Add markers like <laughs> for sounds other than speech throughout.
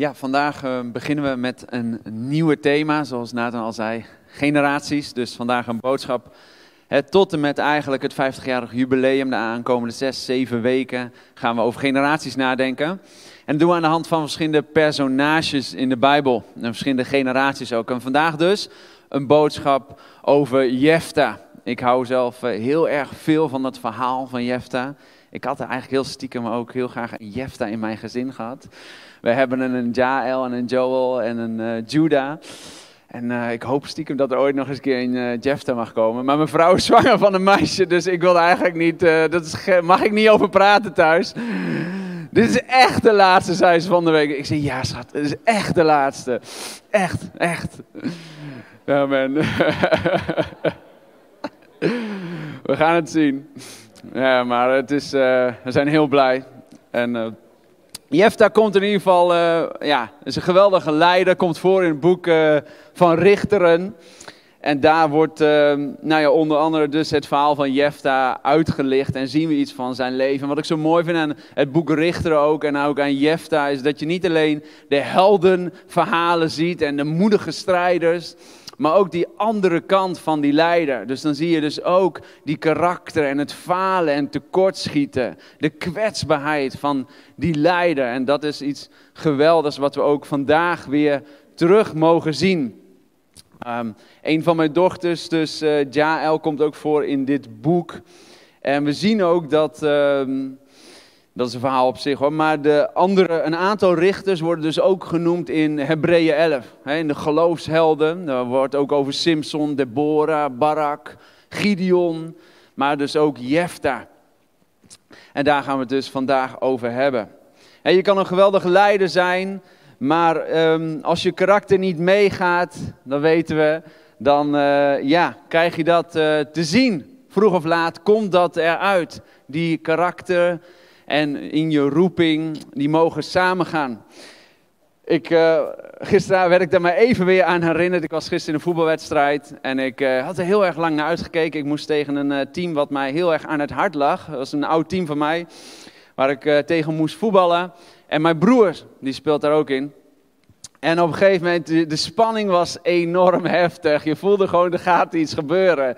Ja, vandaag uh, beginnen we met een nieuwe thema, zoals Nathan al zei, generaties. Dus vandaag een boodschap het tot en met eigenlijk het 50-jarig jubileum, de aankomende zes, zeven weken, gaan we over generaties nadenken. En dat doen we aan de hand van verschillende personages in de Bijbel. En verschillende generaties ook. En vandaag dus een boodschap over Jefta. Ik hou zelf eh, heel erg veel van dat verhaal van Jefta. Ik had er eigenlijk heel stiekem ook heel graag een Jefta in mijn gezin gehad. We hebben een Jael en een Joel en een uh, Judah. En uh, ik hoop stiekem dat er ooit nog eens een keer een uh, Jefta mag komen. Maar mijn vrouw is <laughs> zwanger van een meisje, dus ik wil eigenlijk niet, dat is, mag ik niet over praten thuis. Dit is echt de laatste, zei ze van de week. Ik zei, ja schat, dit is echt de laatste. Echt, echt. Amen. <laughs> We gaan het zien. Ja, maar het is, we zijn heel blij. En Jefta komt in ieder geval, uh, ja, is een geweldige leider, komt voor in het boek van Richteren. En daar wordt, nou ja, onder andere dus het verhaal van Jefta uitgelicht en zien we iets van zijn leven. Wat ik zo mooi vind aan het boek Richteren ook en ook aan Jefta, is dat je niet alleen de heldenverhalen ziet en de moedige strijders, maar ook die andere kant van die leider. Dus dan zie je dus ook die karakter en het falen en tekortschieten. De kwetsbaarheid van die leider. En dat is iets geweldigs wat we ook vandaag weer terug mogen zien. Um, een van mijn dochters, dus uh, Jael, komt ook voor in dit boek. En we zien ook dat... Um, dat is een verhaal op zich hoor. Maar de andere, een aantal richters worden dus ook genoemd in Hebreeën 11. In de geloofshelden. Daar wordt ook over Simson, Deborah, Barak, Gideon. Maar dus ook Jefta. En daar gaan we het dus vandaag over hebben. En je kan een geweldige leider zijn. Maar um, als je karakter niet meegaat, dan weten we, dan uh, ja, krijg je dat uh, te zien. Vroeg of laat komt dat eruit. Die karakter, en in je roeping, die mogen samengaan. Ik, uh, gisteren werd ik daar maar even weer aan herinnerd. Ik was gisteren in een voetbalwedstrijd en ik uh, had er heel erg lang naar uitgekeken. Ik moest tegen een uh, team wat mij heel erg aan het hart lag. Dat was een oud team van mij, waar ik tegen moest voetballen. En mijn broer, die speelt daar ook in. En op een gegeven moment, de, de spanning was enorm heftig. Je voelde gewoon, er gaat iets gebeuren.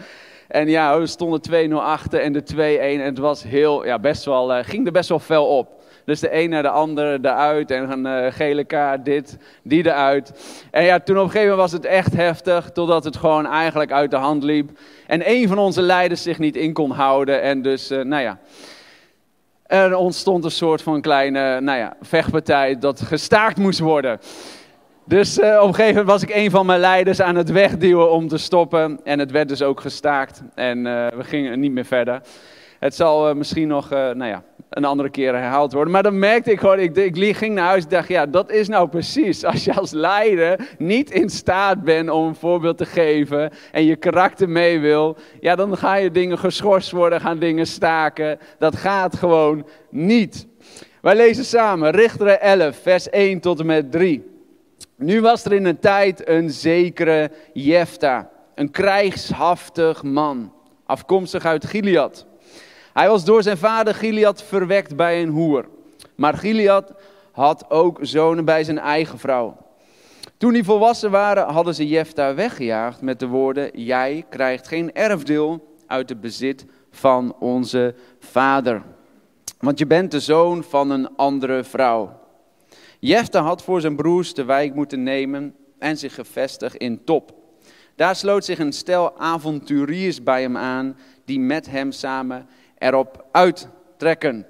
En ja, we stonden 2-0 achter en de 2-1. En het was heel, ja, best wel, uh, ging er best wel fel op. Dus de een naar de andere eruit en een uh, gele kaart, dit, die eruit. En ja, toen op een gegeven moment was het echt heftig, totdat het gewoon eigenlijk uit de hand liep. En een van onze leiders zich niet in kon houden. En dus, uh, nou ja, er ontstond een soort van kleine, nou ja, vechtpartij dat gestaakt moest worden. Dus uh, op een gegeven moment was ik een van mijn leiders aan het wegduwen om te stoppen. En het werd dus ook gestaakt. En uh, we gingen niet meer verder. Het zal uh, misschien nog nou ja, een andere keer herhaald worden. Maar dan merkte ik gewoon, ik, ik ging naar huis en dacht, ja, dat is nou precies. <laughs> Als je als leider niet in staat bent om een voorbeeld te geven en je karakter mee wil, ja, dan ga je dingen geschorst worden, gaan dingen staken. Dat gaat gewoon niet. Wij lezen samen Richteren 11, vers 1 tot en met 3. Nu was er in een tijd een zekere Jefta, een krijgshaftig man, afkomstig uit Gilead. Hij was door zijn vader Gilead verwekt bij een hoer. Maar Gilead had ook zonen bij zijn eigen vrouw. Toen die volwassen waren, hadden ze Jefta weggejaagd met de woorden: Jij krijgt geen erfdeel uit het bezit van onze vader. Want je bent de zoon van een andere vrouw. Jefta had voor zijn broers de wijk moeten nemen en zich gevestigd in Top. Daar sloot zich een stel avonturiers bij hem aan, die met hem samen erop uittrekken.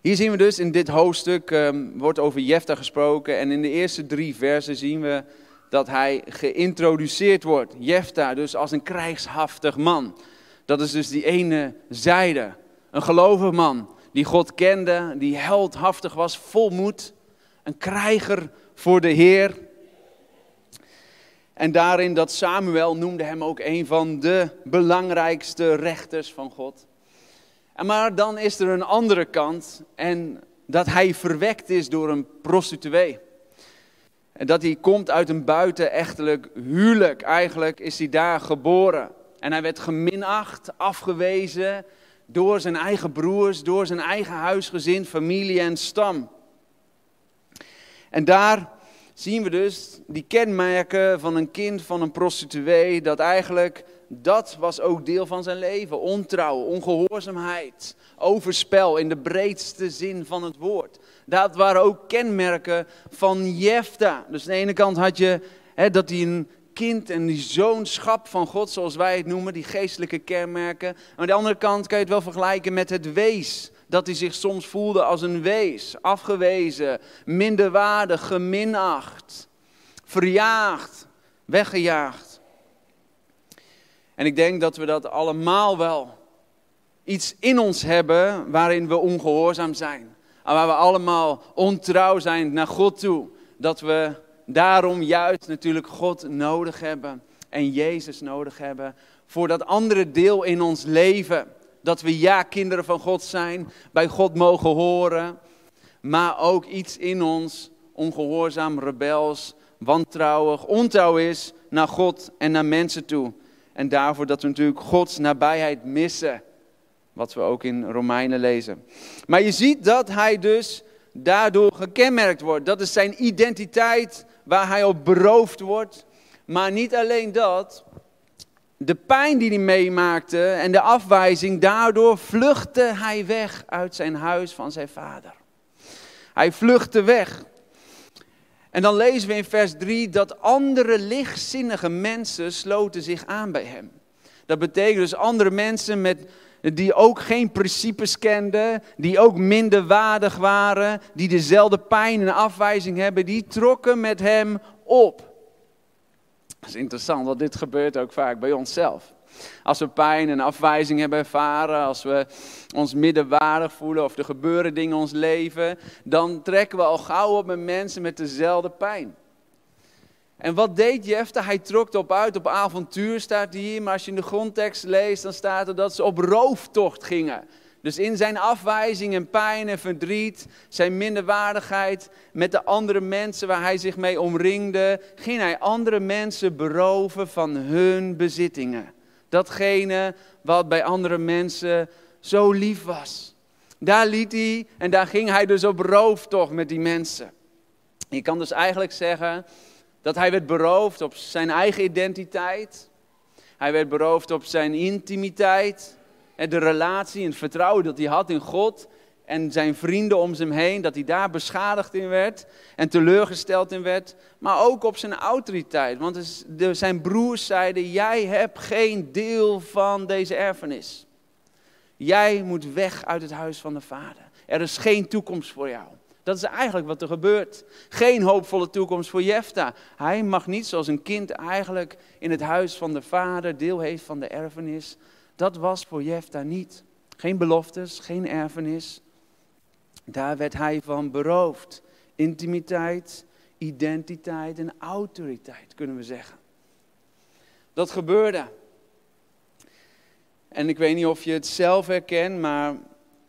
Hier zien we dus in dit hoofdstuk, um, wordt over Jefta gesproken. En in de eerste drie versen zien we dat hij geïntroduceerd wordt. Jefta dus als een krijgshaftig man. Dat is dus die ene zijde. Een gelovig man die God kende, die heldhaftig was, vol moed. Een krijger voor de Heer. En daarin dat Samuel noemde hem ook een van de belangrijkste rechters van God. En maar dan is er een andere kant en dat hij verwekt is door een prostituee. En dat hij komt uit een buitenechtelijk huwelijk. Eigenlijk is hij daar geboren. En hij werd geminacht, afgewezen door zijn eigen broers, door zijn eigen huisgezin, familie en stam. En daar zien we dus die kenmerken van een kind van een prostituee, dat eigenlijk dat was ook deel van zijn leven. Ontrouw, ongehoorzaamheid, overspel in de breedste zin van het woord. Dat waren ook kenmerken van Jefta. Dus aan de ene kant had je hè, dat hij een kind en die zoonschap van God, zoals wij het noemen, die geestelijke kenmerken. Aan de andere kant kan je het wel vergelijken met het wees. Dat hij zich soms voelde als een wees, afgewezen, minderwaardig, geminacht, verjaagd, weggejaagd. En ik denk dat we dat allemaal wel iets in ons hebben waarin we ongehoorzaam zijn. En waar we allemaal ontrouw zijn naar God toe. Dat we daarom juist natuurlijk God nodig hebben en Jezus nodig hebben voor dat andere deel in ons leven. Dat we ja, kinderen van God zijn, bij God mogen horen, maar ook iets in ons ongehoorzaam, rebels, wantrouwig, ontrouw is naar God en naar mensen toe. En daarvoor dat we natuurlijk Gods nabijheid missen. Wat we ook in Romeinen lezen. Maar je ziet dat hij dus daardoor gekenmerkt wordt. Dat is zijn identiteit waar hij op beroofd wordt. Maar niet alleen dat. De pijn die hij meemaakte en de afwijzing, daardoor vluchtte hij weg uit zijn huis van zijn vader. Hij vluchtte weg. En dan lezen we in vers 3 dat andere lichtzinnige mensen sloten zich aan bij hem. Dat betekent dus andere mensen met, die ook geen principes kenden, die ook minder waardig waren, die dezelfde pijn en afwijzing hebben, die trokken met hem op. Dat is interessant, want dit gebeurt ook vaak bij onszelf. Als we pijn en afwijzing hebben ervaren, als we ons middenwaardig voelen of er gebeuren dingen in ons leven, dan trekken we al gauw op met mensen met dezelfde pijn. En wat deed Jefte? Hij trok op uit, op avontuur staat hier, maar als je in de grondtekst leest, dan staat er dat ze op rooftocht gingen. Dus in zijn afwijzing en pijn en verdriet, zijn minderwaardigheid met de andere mensen waar hij zich mee omringde, ging hij andere mensen beroven van hun bezittingen. Datgene wat bij andere mensen zo lief was. Daar liet hij en daar ging hij dus op rooftocht met die mensen. Je kan dus eigenlijk zeggen dat hij werd beroofd op zijn eigen identiteit. Hij werd beroofd op zijn intimiteit. De relatie en vertrouwen dat hij had in God en zijn vrienden om hem heen, dat hij daar beschadigd in werd en teleurgesteld in werd, maar ook op zijn autoriteit. Want zijn broers zeiden, jij hebt geen deel van deze erfenis. Jij moet weg uit het huis van de vader. Er is geen toekomst voor jou. Dat is eigenlijk wat er gebeurt. Geen hoopvolle toekomst voor Jefta. Hij mag niet zoals een kind eigenlijk in het huis van de vader deel heeft van de erfenis. Dat was voor Jefta niet. Geen beloftes, geen erfenis. Daar werd hij van beroofd. Intimiteit, identiteit en autoriteit, kunnen we zeggen. Dat gebeurde. En ik weet niet of je het zelf herkent, maar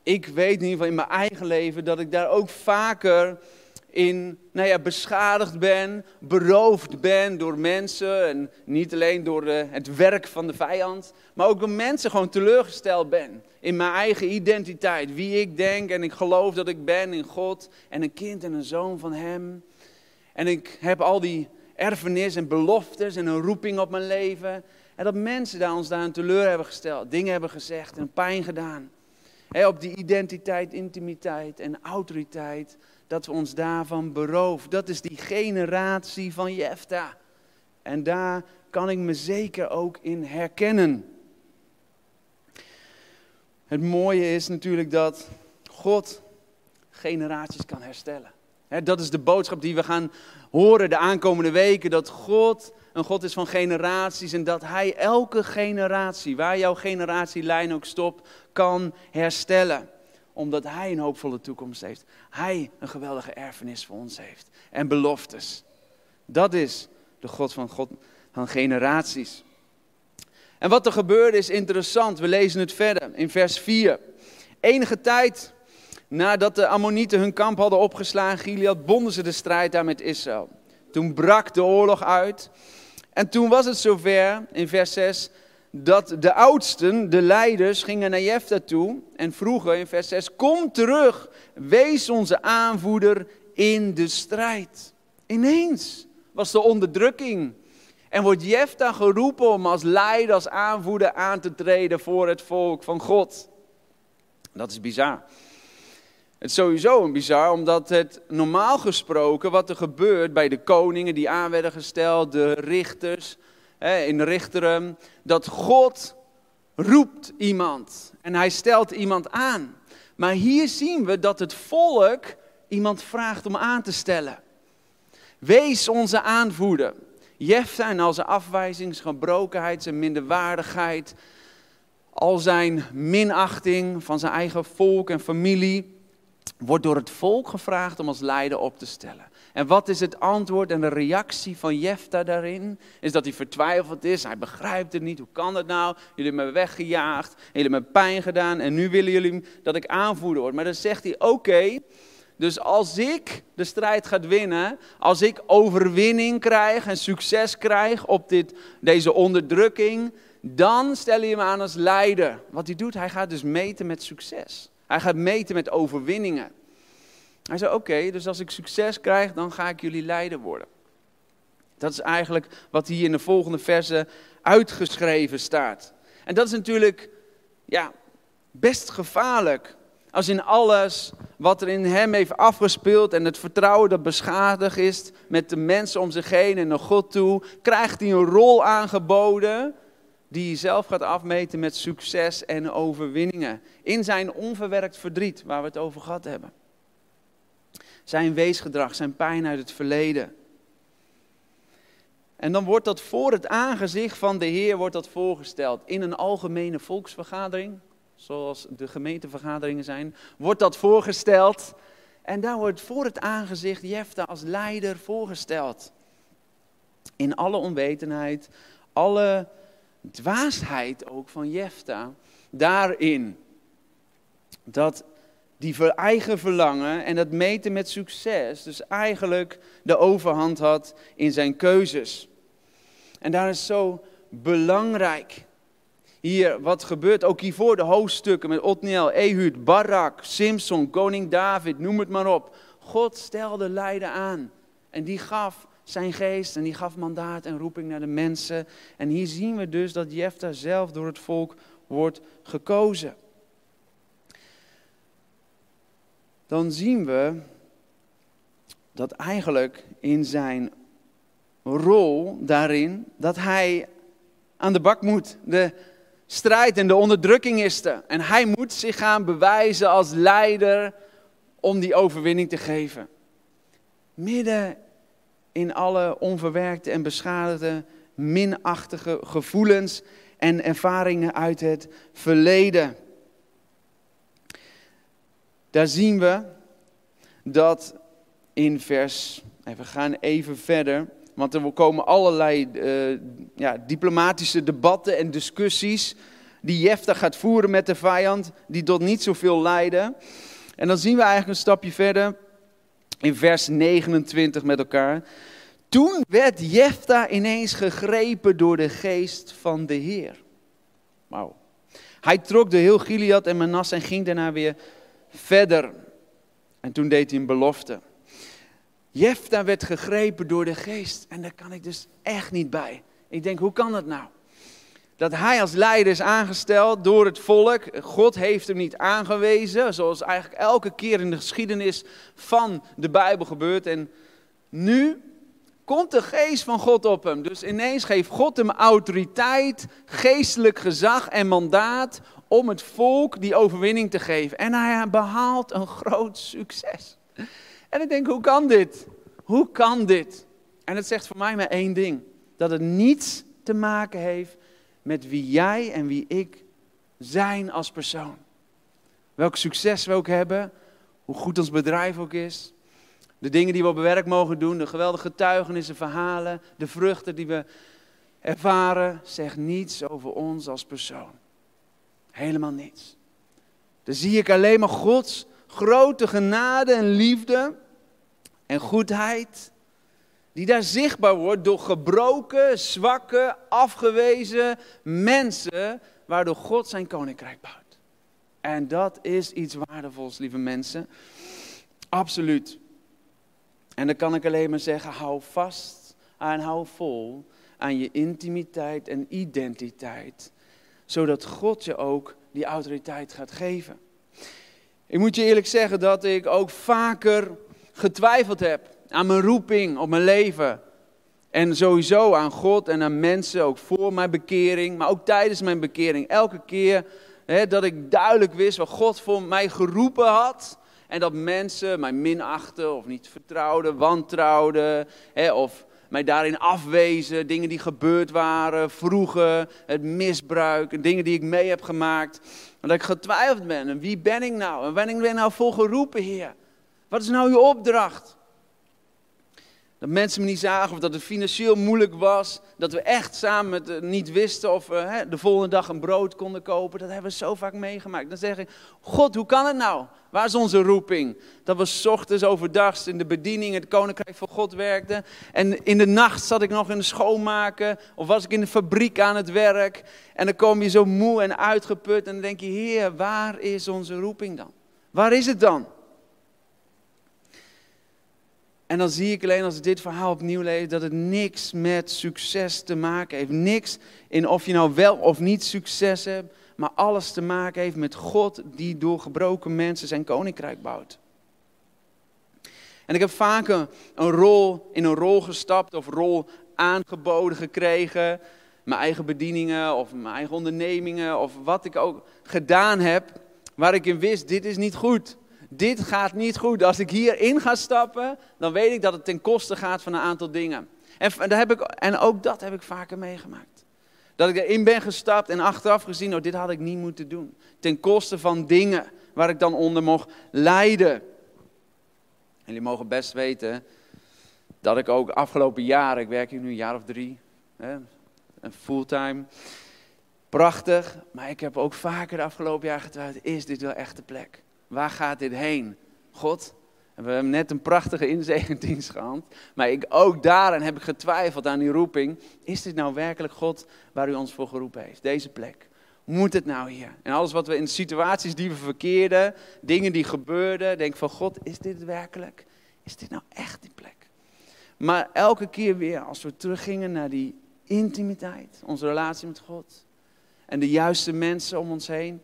ik weet in ieder geval in mijn eigen leven dat ik daar ook vaker in nou ja, beschadigd ben, beroofd ben door mensen. En niet alleen door de, het werk van de vijand, maar ook door mensen gewoon teleurgesteld ben. In mijn eigen identiteit, wie ik denk en ik geloof dat ik ben in God en een kind en een zoon van Hem. En ik heb al die erfenis en beloftes en een roeping op mijn leven. En dat mensen daar ons daar een teleur hebben gesteld, dingen hebben gezegd en pijn gedaan. Op die identiteit, intimiteit en autoriteit dat we ons daarvan berooft. Dat is die generatie van Jefta. En daar kan ik me zeker ook in herkennen. Het mooie is natuurlijk dat God generaties kan herstellen. dat is de boodschap die we gaan horen de aankomende weken. Dat God een God is van generaties en dat Hij elke generatie, waar jouw generatielijn ook stopt, kan herstellen omdat Hij een hoopvolle toekomst heeft. Hij een geweldige erfenis voor ons heeft. En beloftes. Dat is de God van, God van generaties. En wat er gebeurde is interessant. We lezen het verder in vers 4. Enige tijd nadat de Ammonieten hun kamp hadden opgeslagen, Gilead, bonden ze de strijd daar met Israël. Toen brak de oorlog uit. En toen was het zover, in vers 6, dat de oudsten, de leiders, gingen naar Jefta toe en vroegen in vers 6, kom terug, wees onze aanvoerder in de strijd. Ineens was de onderdrukking. En wordt Jefta geroepen om als leider, als aanvoerder aan te treden voor het volk van God. Dat is bizar. Het is sowieso een bizar, omdat het normaal gesproken, wat er gebeurt bij de koningen die aan werden gesteld, de richters in Richteren, dat God roept iemand en hij stelt iemand aan. Maar hier zien we dat het volk iemand vraagt om aan te stellen. Wees onze aanvoerder. Jefta en al zijn afwijzing, zijn gebrokenheid, zijn minderwaardigheid, al zijn minachting van zijn eigen volk en familie, wordt door het volk gevraagd om als leider op te stellen. En wat is het antwoord en de reactie van Jefta daarin? Is dat hij vertwijfeld is, hij begrijpt het niet, hoe kan het nou? Jullie hebben me weggejaagd, jullie hebben me pijn gedaan en nu willen jullie dat ik aanvoerder word. Maar dan zegt hij, oké, dus als ik de strijd ga winnen, als ik overwinning krijg en succes krijg op dit, deze onderdrukking, dan stel je me aan als leider. Wat hij doet, hij gaat dus meten met succes. Hij gaat meten met overwinningen. Hij zei: Oké, dus als ik succes krijg, dan ga ik jullie leider worden. Dat is eigenlijk wat hier in de volgende verse uitgeschreven staat. En dat is natuurlijk ja, best gevaarlijk. Als in alles wat er in hem heeft afgespeeld en het vertrouwen dat beschadigd is met de mensen om zich heen en naar God toe, krijgt hij een rol aangeboden die hij zelf gaat afmeten met succes en overwinningen. In zijn onverwerkt verdriet, waar we het over gehad hebben. Zijn weesgedrag, zijn pijn uit het verleden. En dan wordt dat voor het aangezicht van de Heer wordt dat voorgesteld. In een algemene volksvergadering, zoals de gemeentevergaderingen zijn, wordt dat voorgesteld. En daar wordt voor het aangezicht Jefta als leider voorgesteld. In alle onwetendheid, alle dwaasheid ook van Jefta daarin. Dat die eigen verlangen en dat meten met succes, dus eigenlijk de overhand had in zijn keuzes. En daar is zo belangrijk. Hier, wat gebeurt ook hiervoor, de hoofdstukken met Otniel, Ehud, Barak, Simson, koning David, noem het maar op. God stelde lijden aan en die gaf zijn geest en die gaf mandaat en roeping naar de mensen. En hier zien we dus dat Jefta zelf door het volk wordt gekozen. Dan zien we dat eigenlijk in zijn rol daarin, dat hij aan de bak moet. De strijd en de onderdrukking is er. En hij moet zich gaan bewijzen als leider om die overwinning te geven. Midden in alle onverwerkte en beschadigde, minachtige gevoelens en ervaringen uit het verleden. Daar zien we dat in vers, we gaan even verder, want er komen allerlei uh, ja, diplomatische debatten en discussies die Jefta gaat voeren met de vijand, die tot niet zoveel leiden. En dan zien we eigenlijk een stapje verder, in vers 29 met elkaar. Toen werd Jefta ineens gegrepen door de geest van de Heer. Wauw. Hij trok de heel Gilead en Manasseh en ging daarna weer verder. En toen deed hij een belofte. Jefta werd gegrepen door de geest. En daar kan ik dus echt niet bij. Ik denk, hoe kan dat nou? Dat hij als leider is aangesteld door het volk. God heeft hem niet aangewezen, zoals eigenlijk elke keer in de geschiedenis van de Bijbel gebeurt. En nu komt de geest van God op hem. Dus ineens geeft God hem autoriteit, geestelijk gezag en mandaat om het volk die overwinning te geven. En hij behaalt een groot succes. En ik denk, hoe kan dit? Hoe kan dit? En het zegt voor mij maar één ding. Dat het niets te maken heeft met wie jij en wie ik zijn als persoon. Welk succes we ook hebben, hoe goed ons bedrijf ook is, de dingen die we op werk mogen doen, de geweldige getuigenissen, verhalen, de vruchten die we ervaren, zegt niets over ons als persoon. Helemaal niets. Dan zie ik alleen maar Gods grote genade en liefde en goedheid, die daar zichtbaar wordt door gebroken, zwakke, afgewezen mensen, waardoor God zijn koninkrijk bouwt. En dat is iets waardevols, lieve mensen. Absoluut. En dan kan ik alleen maar zeggen, hou vast en hou vol aan je intimiteit en identiteit. Zodat God je ook die autoriteit gaat geven. Ik moet je eerlijk zeggen dat ik ook vaker getwijfeld heb aan mijn roeping op mijn leven. En sowieso aan God en aan mensen, ook voor mijn bekering, maar ook tijdens mijn bekering. Elke keer hè, dat ik duidelijk wist wat God voor mij geroepen had. En dat mensen mij minachten of niet vertrouwden, wantrouwden. Hè, of mij daarin afwezen. Dingen die gebeurd waren vroeger, het misbruik, dingen die ik mee heb gemaakt. Dat ik getwijfeld ben. En wie ben ik nou? En ben ik nou voor geroepen, Heer? Wat is nou uw opdracht? Dat mensen me niet zagen of dat het financieel moeilijk was. Dat we echt samen eh, niet wisten of we de volgende dag een brood konden kopen. Dat hebben we zo vaak meegemaakt. Dan zeg ik, God, hoe kan het nou? Waar is onze roeping? Dat we ochtends overdag in de bediening, het koninkrijk van God werkten. En in de nacht zat ik nog in de schoonmaken. Of was ik in de fabriek aan het werk. En dan kom je zo moe en uitgeput. En dan denk je, Heer, waar is onze roeping dan? Waar is het dan? En dan zie ik alleen als ik dit verhaal opnieuw lees dat het niks met succes te maken heeft. Niks in of je nou wel of niet succes hebt, maar alles te maken heeft met God die door gebroken mensen zijn koninkrijk bouwt. En ik heb vaker een rol, in een rol gestapt of rol aangeboden gekregen. Mijn eigen bedieningen of mijn eigen ondernemingen of wat ik ook gedaan heb. Waar ik in wist, dit is niet goed dit gaat niet goed. Als ik hierin ga stappen, dan weet ik dat het ten koste gaat van een aantal dingen. En, heb ik, en ook dat heb ik vaker meegemaakt. Dat ik erin ben gestapt en achteraf gezien, oh, dit had ik niet moeten doen. Ten koste van dingen waar ik dan onder mocht lijden. En jullie mogen best weten dat ik ook afgelopen jaren, ik werk hier nu een jaar of drie, hè, fulltime. Prachtig, maar ik heb ook vaker de afgelopen jaar getwijfeld, is dit wel echt de plek? Waar gaat dit heen? God, we hebben net een prachtige inzegendienst gehad. Maar ik, ook daarin heb ik getwijfeld aan die roeping. Is dit nou werkelijk God waar u ons voor geroepen heeft? Deze plek. Moet het nou hier? En alles wat we in situaties die we verkeerden, dingen die gebeurden, denk van God, is dit werkelijk? Is dit nou echt die plek? Maar elke keer weer, als we teruggingen naar die intimiteit, onze relatie met God. En de juiste mensen om ons heen.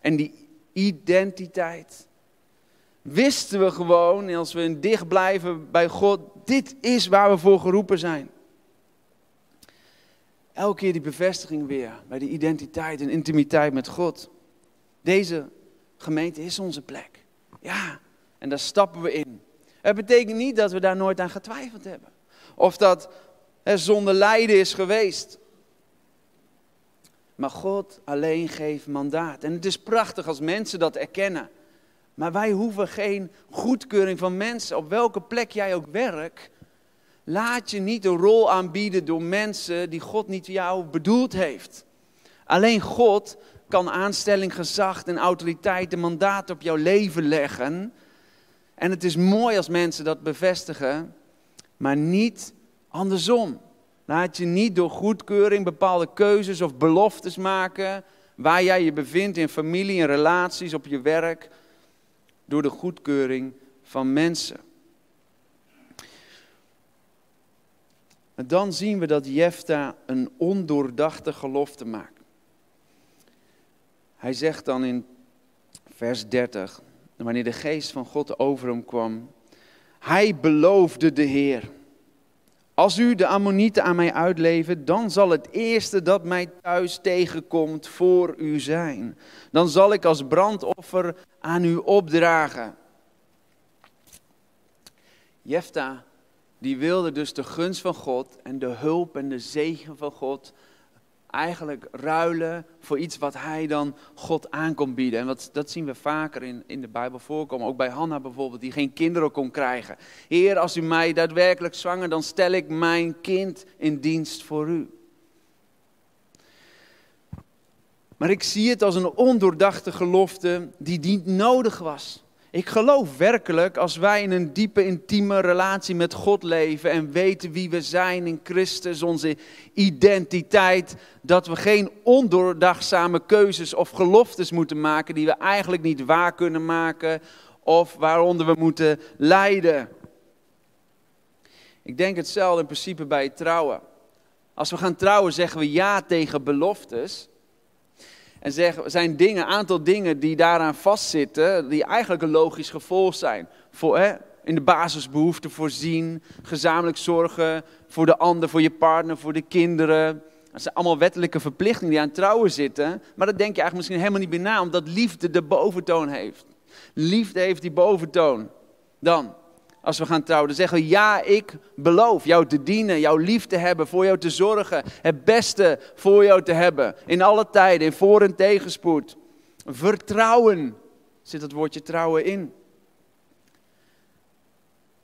En die identiteit. Wisten we gewoon, als we dicht blijven bij God, dit is waar we voor geroepen zijn. Elke keer die bevestiging weer bij die identiteit en intimiteit met God. Deze gemeente is onze plek. Ja, en daar stappen we in. Het betekent niet dat we daar nooit aan getwijfeld hebben. Of dat er zonder lijden is geweest. Maar God alleen geeft mandaat. En het is prachtig als mensen dat erkennen. Maar wij hoeven geen goedkeuring van mensen. Op welke plek jij ook werkt, laat je niet een rol aanbieden door mensen die God niet jou bedoeld heeft. Alleen God kan aanstelling, gezag en autoriteit en mandaat op jouw leven leggen. En het is mooi als mensen dat bevestigen, maar niet andersom. Laat je niet door goedkeuring bepaalde keuzes of beloftes maken waar jij je bevindt in familie en relaties, op je werk, door de goedkeuring van mensen. En dan zien we dat Jefta een ondoordachte gelofte maakt. Hij zegt dan in vers 30, wanneer de geest van God over hem kwam, hij beloofde de Heer. Als u de Ammonieten aan mij uitlevert, dan zal het eerste dat mij thuis tegenkomt voor u zijn. Dan zal ik als brandoffer aan u opdragen. Jefta, die wilde dus de gunst van God en de hulp en de zegen van God eigenlijk ruilen voor iets wat hij dan God aan kon bieden. En wat, dat zien we vaker in, in de Bijbel voorkomen. Ook bij Hanna bijvoorbeeld, die geen kinderen kon krijgen. Heer, als u mij daadwerkelijk zwanger, dan stel ik mijn kind in dienst voor u. Maar ik zie het als een ondoordachte gelofte die niet nodig was. Ik geloof werkelijk, als wij in een diepe, intieme relatie met God leven en weten wie we zijn in Christus, onze identiteit, dat we geen ondoordachtzame keuzes of geloftes moeten maken die we eigenlijk niet waar kunnen maken of waaronder we moeten lijden. Ik denk hetzelfde in principe bij het trouwen. Als we gaan trouwen zeggen we ja tegen beloftes. En zeggen, zijn dingen, aantal dingen die daaraan vastzitten, die eigenlijk een logisch gevolg zijn. Voor, hè, in de basisbehoeften voorzien, gezamenlijk zorgen voor de ander, voor je partner, voor de kinderen. Dat zijn allemaal wettelijke verplichtingen die aan trouwen zitten. Maar dat denk je eigenlijk misschien helemaal niet meer na, omdat liefde de boventoon heeft. Liefde heeft die boventoon. Dan, als we gaan trouwen, dan zeggen we ja, ik beloof jou te dienen, jouw lief te hebben, voor jou te zorgen, het beste voor jou te hebben. In alle tijden, in voor- en tegenspoed. Vertrouwen zit het woordje trouwen in.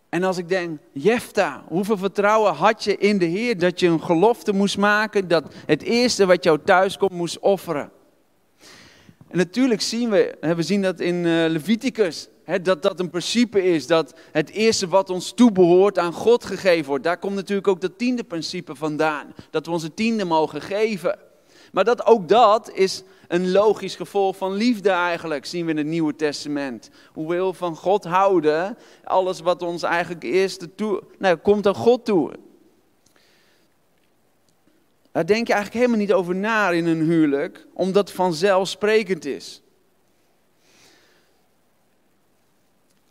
En als ik denk, Jefta, hoeveel vertrouwen had je in de Heer dat je een gelofte moest maken, dat het eerste wat jou thuis komt moest offeren. En natuurlijk zien we, we zien dat in eh, Dat dat een principe is, dat het eerste wat ons toebehoort aan God gegeven wordt. Daar komt natuurlijk ook dat tiende principe vandaan, dat we onze tiende mogen geven. Maar dat ook dat is een logisch gevolg van liefde eigenlijk, zien we in het Nieuwe Testament. Hoe we van God houden, alles wat ons eigenlijk eerst toe, nou, komt aan God toe. Daar denk je eigenlijk helemaal niet over na in een huwelijk, omdat het vanzelfsprekend is.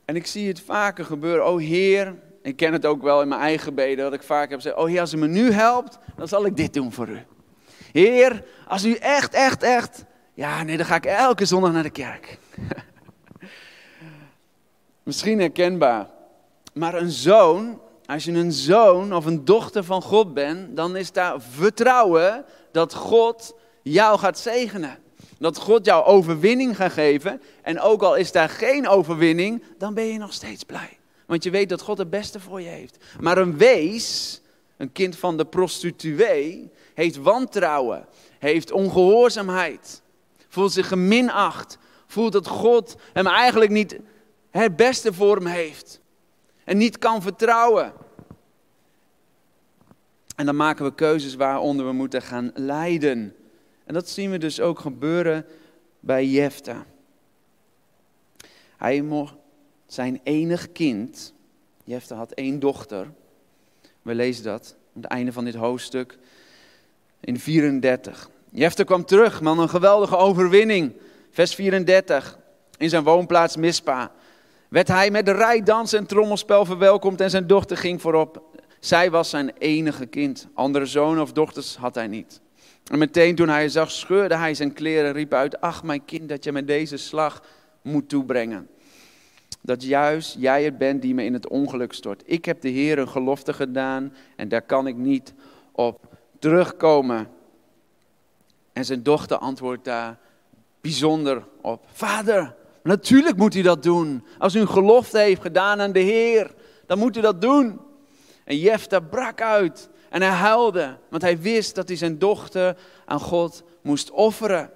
En ik zie het vaker gebeuren. Oh Heer, ik ken het ook wel in mijn eigen gebeden, dat ik vaak heb gezegd, oh Heer, als u me nu helpt, dan zal ik dit doen voor u. Heer, als u echt, echt, echt. Ja, nee, dan ga ik elke zondag naar de kerk. <laughs> Misschien herkenbaar. Maar een zoon, als je een zoon of een dochter van God bent, dan is daar vertrouwen dat God jou gaat zegenen. Dat God jou overwinning gaat geven. En ook al is daar geen overwinning, dan ben je nog steeds blij. Want je weet dat God het beste voor je heeft. Maar een wees, een kind van de prostituee, heeft wantrouwen, heeft ongehoorzaamheid, voelt zich geminacht, voelt dat God hem eigenlijk niet het beste voor hem heeft en niet kan vertrouwen. En dan maken we keuzes waaronder we moeten gaan lijden. En dat zien we dus ook gebeuren bij Jefta. Hij mocht zijn enig kind, Jefta had één dochter, we lezen dat aan het einde van dit hoofdstuk, in 34. Jefter kwam terug, man, een geweldige overwinning. Vers 34. In zijn woonplaats Mispa werd hij met de rijdans en trommelspel verwelkomd en zijn dochter ging voorop. Zij was zijn enige kind. Andere zonen of dochters had hij niet. En meteen toen hij zag, scheurde hij zijn kleren en riep uit: Ach, mijn kind, dat je me deze slag moet toebrengen. Dat juist jij het bent die me in het ongeluk stort. Ik heb de Heer een gelofte gedaan en daar kan ik niet op terugkomen. En zijn dochter antwoordt daar bijzonder op. Vader, natuurlijk moet u dat doen. Als u een gelofte heeft gedaan aan de Heer, dan moet u dat doen. En Jefta brak uit en hij huilde, want hij wist dat hij zijn dochter aan God moest offeren.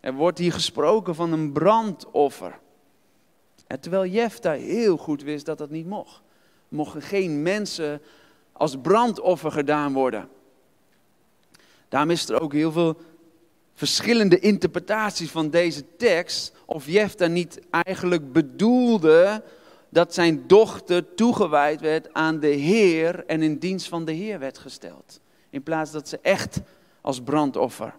Er wordt hier gesproken van een brandoffer. Terwijl Jefta heel goed wist dat dat niet mocht. Mochten geen mensen als brandoffer gedaan worden. Daarom is er ook heel veel verschillende interpretaties van deze tekst. Of Jefta niet eigenlijk bedoelde dat zijn dochter toegewijd werd aan de Heer en in dienst van de Heer werd gesteld. In plaats dat ze echt als brandoffer.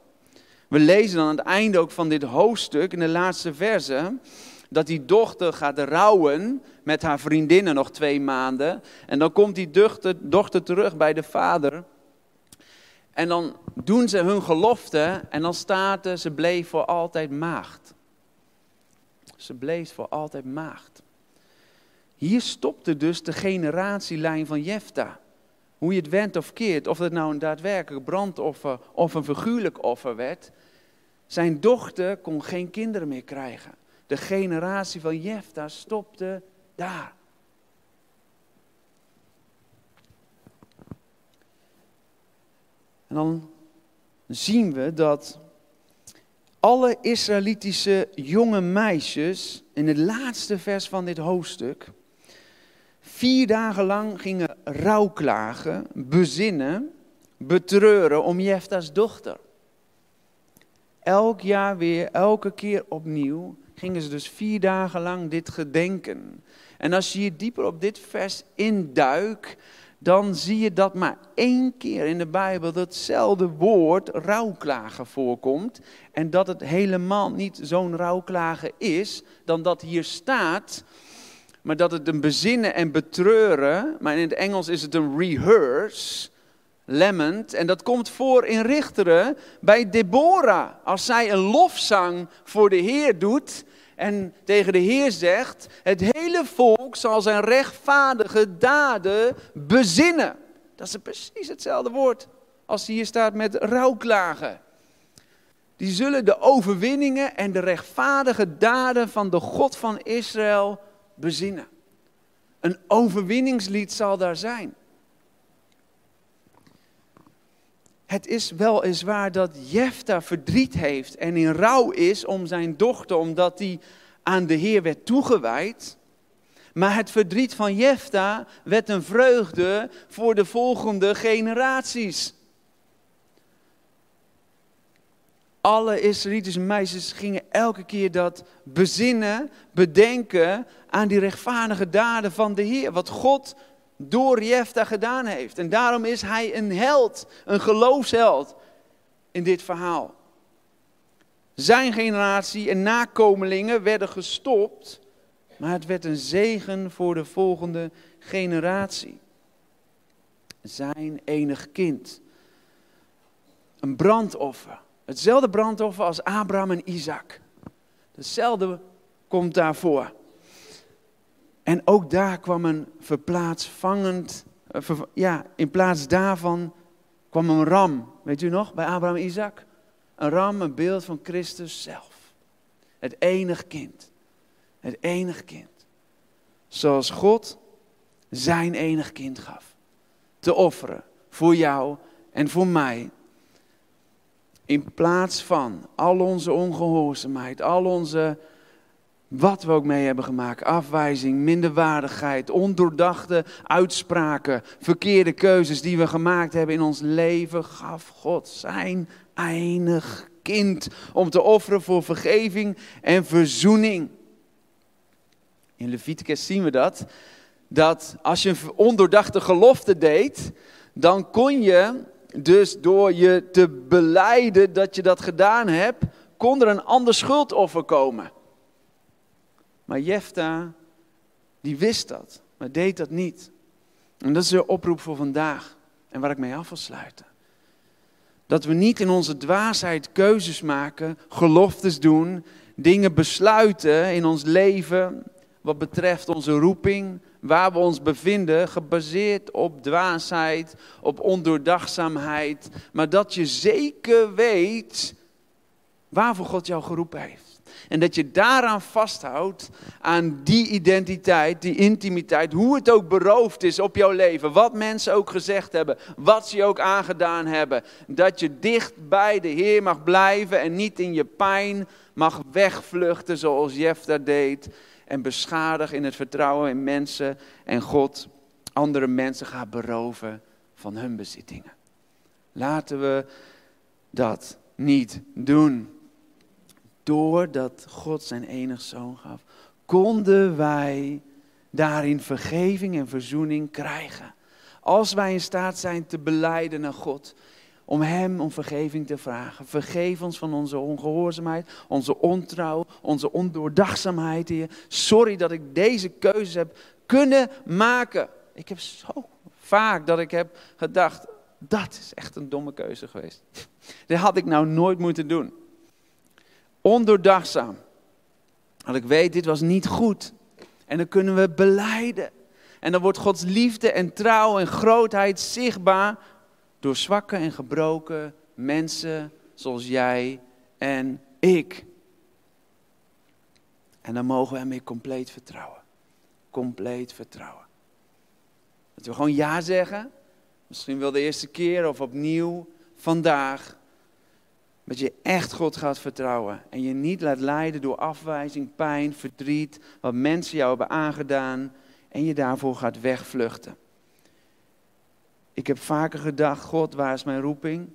We lezen dan aan het einde ook van dit hoofdstuk, in de laatste verse, dat die dochter gaat rouwen met haar vriendinnen nog twee maanden. En dan komt die dochter, dochter terug bij de vader. En dan doen ze hun gelofte en dan staat er, ze bleef voor altijd maagd. Ze bleef voor altijd maagd. Hier stopte dus de generatielijn van Jefta. Hoe je het went of keert, of het nou een daadwerkelijk brandoffer of een figuurlijk offer werd. Zijn dochter kon geen kinderen meer krijgen. De generatie van Jefta stopte daar. En dan zien we dat alle Israëlitische jonge meisjes in het laatste vers van dit hoofdstuk vier dagen lang gingen rouwklagen, bezinnen, betreuren om Jefta's dochter. Elk jaar weer, elke keer opnieuw gingen ze dus vier dagen lang dit gedenken. En als je hier dieper op dit vers induikt, dan zie je dat maar één keer in de Bijbel datzelfde woord rouwklagen voorkomt. En dat het helemaal niet zo'n rouwklagen is, dan dat hier staat, maar dat het een bezinnen en betreuren, maar in het Engels is het een rehearse, lament. En dat komt voor in Richteren bij Deborah. Als zij een lofzang voor de Heer doet en tegen de Heer zegt: Het hele volk zal zijn rechtvaardige daden bezinnen. Dat is precies hetzelfde woord als hier staat met rouwklagen. Die zullen de overwinningen en de rechtvaardige daden van de God van Israël bezinnen. Een overwinningslied zal daar zijn. Het is wel eens waar dat Jefta verdriet heeft en in rouw is om zijn dochter, omdat die aan de Heer werd toegewijd. Maar het verdriet van Jefta werd een vreugde voor de volgende generaties. Alle Israëlitische meisjes gingen elke keer dat bezinnen, bedenken aan die rechtvaardige daden van de Heer. Wat God door Jefta gedaan heeft. En daarom is hij een held, een geloofsheld in dit verhaal. Zijn generatie en nakomelingen werden gestopt, maar het werd een zegen voor de volgende generatie. Zijn enig kind. Een brandoffer. Hetzelfde brandoffer als Abraham en Isaac. Hetzelfde komt daarvoor. En ook daar kwam een verplaatsvangend, eh, ja, in plaats daarvan kwam een ram. Weet u nog, bij Abraham en Isaac? Een ram, een beeld van Christus zelf. Het enig kind. Het enig kind. Zoals God zijn enig kind gaf. Te offeren voor jou en voor mij. In plaats van al onze ongehoorzaamheid, al onze wat we ook mee hebben gemaakt. Afwijzing, minderwaardigheid, ondoordachte uitspraken, verkeerde keuzes die we gemaakt hebben in ons leven, gaf God zijn enig kind om te offeren voor vergeving en verzoening. In Leviticus zien we dat, dat als je een ondoordachte gelofte deed, dan kon je dus door je te beleiden dat je dat gedaan hebt, kon er een ander schuldoffer komen. Maar Jefta, die wist dat, maar deed dat niet. En dat is de oproep voor vandaag en waar ik mee af wil sluiten. Dat we niet in onze dwaasheid keuzes maken, geloftes doen, dingen besluiten in ons leven wat betreft onze roeping, waar we ons bevinden, gebaseerd op dwaasheid, op ondoordachtzaamheid, maar dat je zeker weet waarvoor God jou geroepen heeft. En dat je daaraan vasthoudt, aan die identiteit, die intimiteit, hoe het ook beroofd is op jouw leven, wat mensen ook gezegd hebben, wat ze ook aangedaan hebben. Dat je dicht bij de Heer mag blijven en niet in je pijn mag wegvluchten zoals Jefta deed. En beschadig in het vertrouwen in mensen en God andere mensen gaat beroven van hun bezittingen. Laten we dat niet doen doordat God zijn enig zoon gaf, konden wij daarin vergeving en verzoening krijgen. Als wij in staat zijn te beleiden naar God, om Hem om vergeving te vragen. Vergeef ons van onze ongehoorzaamheid, onze ontrouw, onze ondoordachtzaamheid, Heer. Sorry dat ik deze keuzes heb kunnen maken. Ik heb zo vaak dat ik heb gedacht, dat is echt een domme keuze geweest. <laughs> Dat had ik nou nooit moeten doen ondoordachtzaam. Dat ik weet, dit was niet goed. En dan kunnen we beleiden. En dan wordt Gods liefde en trouw en grootheid zichtbaar door zwakke en gebroken mensen zoals jij en ik. En dan mogen we hem weer compleet vertrouwen. Compleet vertrouwen. Dat we gewoon ja zeggen. Misschien wel de eerste keer of opnieuw vandaag. Dat je echt God gaat vertrouwen. En je niet laat leiden door afwijzing, pijn, verdriet. Wat mensen jou hebben aangedaan. En je daarvoor gaat wegvluchten. Ik heb vaker gedacht, God, waar is mijn roeping?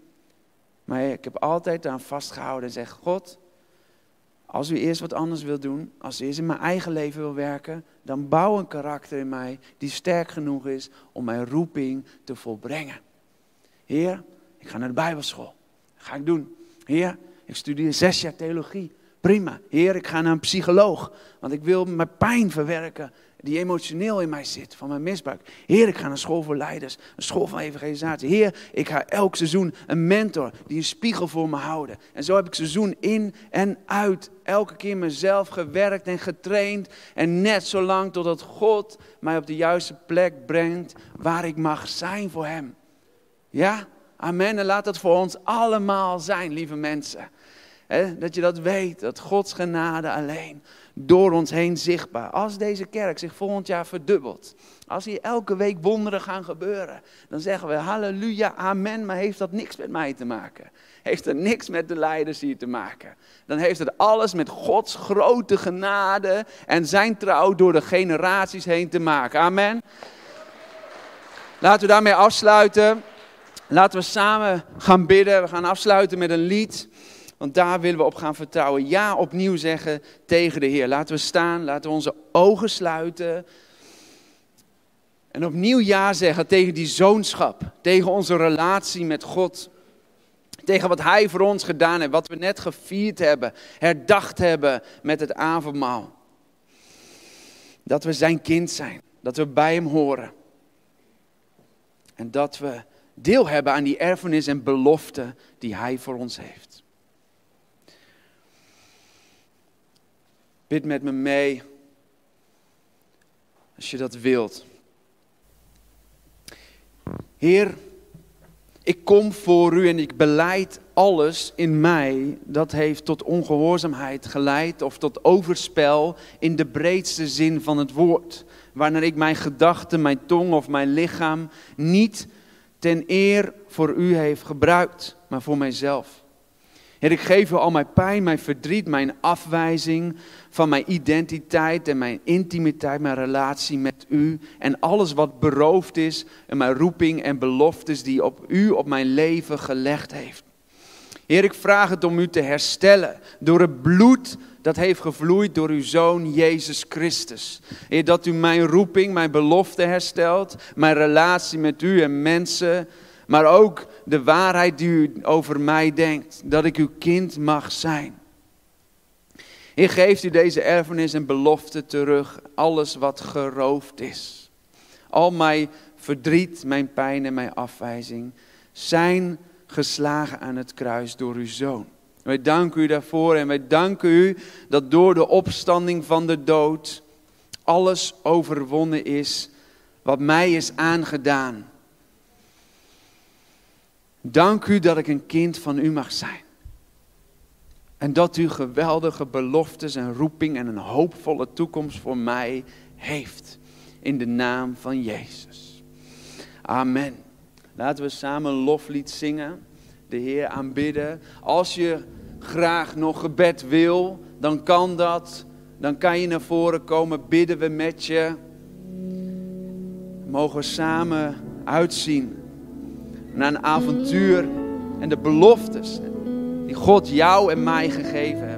Maar ik heb altijd aan vastgehouden en zeg, God, als u eerst wat anders wil doen, als u eerst in mijn eigen leven wil werken, dan bouw een karakter in mij die sterk genoeg is om mijn roeping te volbrengen. Heer, ik ga naar de Bijbelschool. Dat ga ik doen. Heer, ik studeer zes jaar theologie. Prima. Heer, ik ga naar een psycholoog. Want ik wil mijn pijn verwerken die emotioneel in mij zit van mijn misbruik. Heer, ik ga naar school voor leiders, een school van evangelisatie. Heer, ik ga elk seizoen een mentor die een spiegel voor me houden. En zo heb ik seizoen in en uit elke keer mezelf gewerkt en getraind. En net zo lang totdat God mij op de juiste plek brengt waar ik mag zijn voor Hem. Ja, amen. En laat dat voor ons allemaal zijn, lieve mensen. dat je dat weet, dat Gods genade alleen door ons heen zichtbaar. Als deze kerk zich volgend jaar verdubbelt, als hier elke week wonderen gaan gebeuren, dan zeggen we halleluja, amen, maar heeft dat niks met mij te maken? Heeft er niks met de leiders hier te maken? Dan heeft het alles met Gods grote genade en zijn trouw door de generaties heen te maken. Amen. Laten we daarmee afsluiten. Laten we samen gaan bidden. We gaan afsluiten met een lied. Want daar willen we op gaan vertrouwen. Ja, opnieuw zeggen tegen de Heer. Laten we staan, laten we onze ogen sluiten. En opnieuw ja zeggen tegen die zoonschap. Tegen onze relatie met God. Tegen wat Hij voor ons gedaan heeft. Wat we net gevierd hebben. Herdacht hebben met het avondmaal. Dat we zijn kind zijn. Dat we bij Hem horen. En dat we deel hebben aan die erfenis en belofte die Hij voor ons heeft. Bid met me mee. Als je dat wilt. Heer, ik kom voor u en ik beleid alles in mij dat heeft tot ongehoorzaamheid geleid of tot overspel in de breedste zin van het woord. Wanneer ik mijn gedachten, mijn tong of mijn lichaam niet ten eer voor u heeft gebruikt, maar voor mijzelf. Heer, ik geef u al mijn pijn, mijn verdriet, mijn afwijzing van mijn identiteit en mijn intimiteit, mijn relatie met u en alles wat beroofd is en mijn roeping en beloftes die op u, op mijn leven gelegd heeft. Heer, ik vraag het om u te herstellen door het bloed dat heeft gevloeid door uw Zoon Jezus Christus. Heer, dat u mijn roeping, mijn belofte herstelt, mijn relatie met u en mensen maar ook de waarheid die u over mij denkt, dat ik uw kind mag zijn. Heer, geeft u deze erfenis en belofte terug, alles wat geroofd is. Al mijn verdriet, mijn pijn en mijn afwijzing zijn geslagen aan het kruis door uw zoon. Wij danken u daarvoor en wij danken u dat door de opstanding van de dood alles overwonnen is wat mij is aangedaan Dank u dat ik een kind van u mag zijn. En dat u geweldige beloftes en roeping en een hoopvolle toekomst voor mij heeft. In de naam van Jezus. Amen. Laten we samen een loflied zingen. De Heer aanbidden. Als je graag nog gebed wil, dan kan dat. Dan kan je naar voren komen, bidden we met je. Mogen we samen uitzien naar een avontuur en de beloftes die God jou en mij gegeven heeft.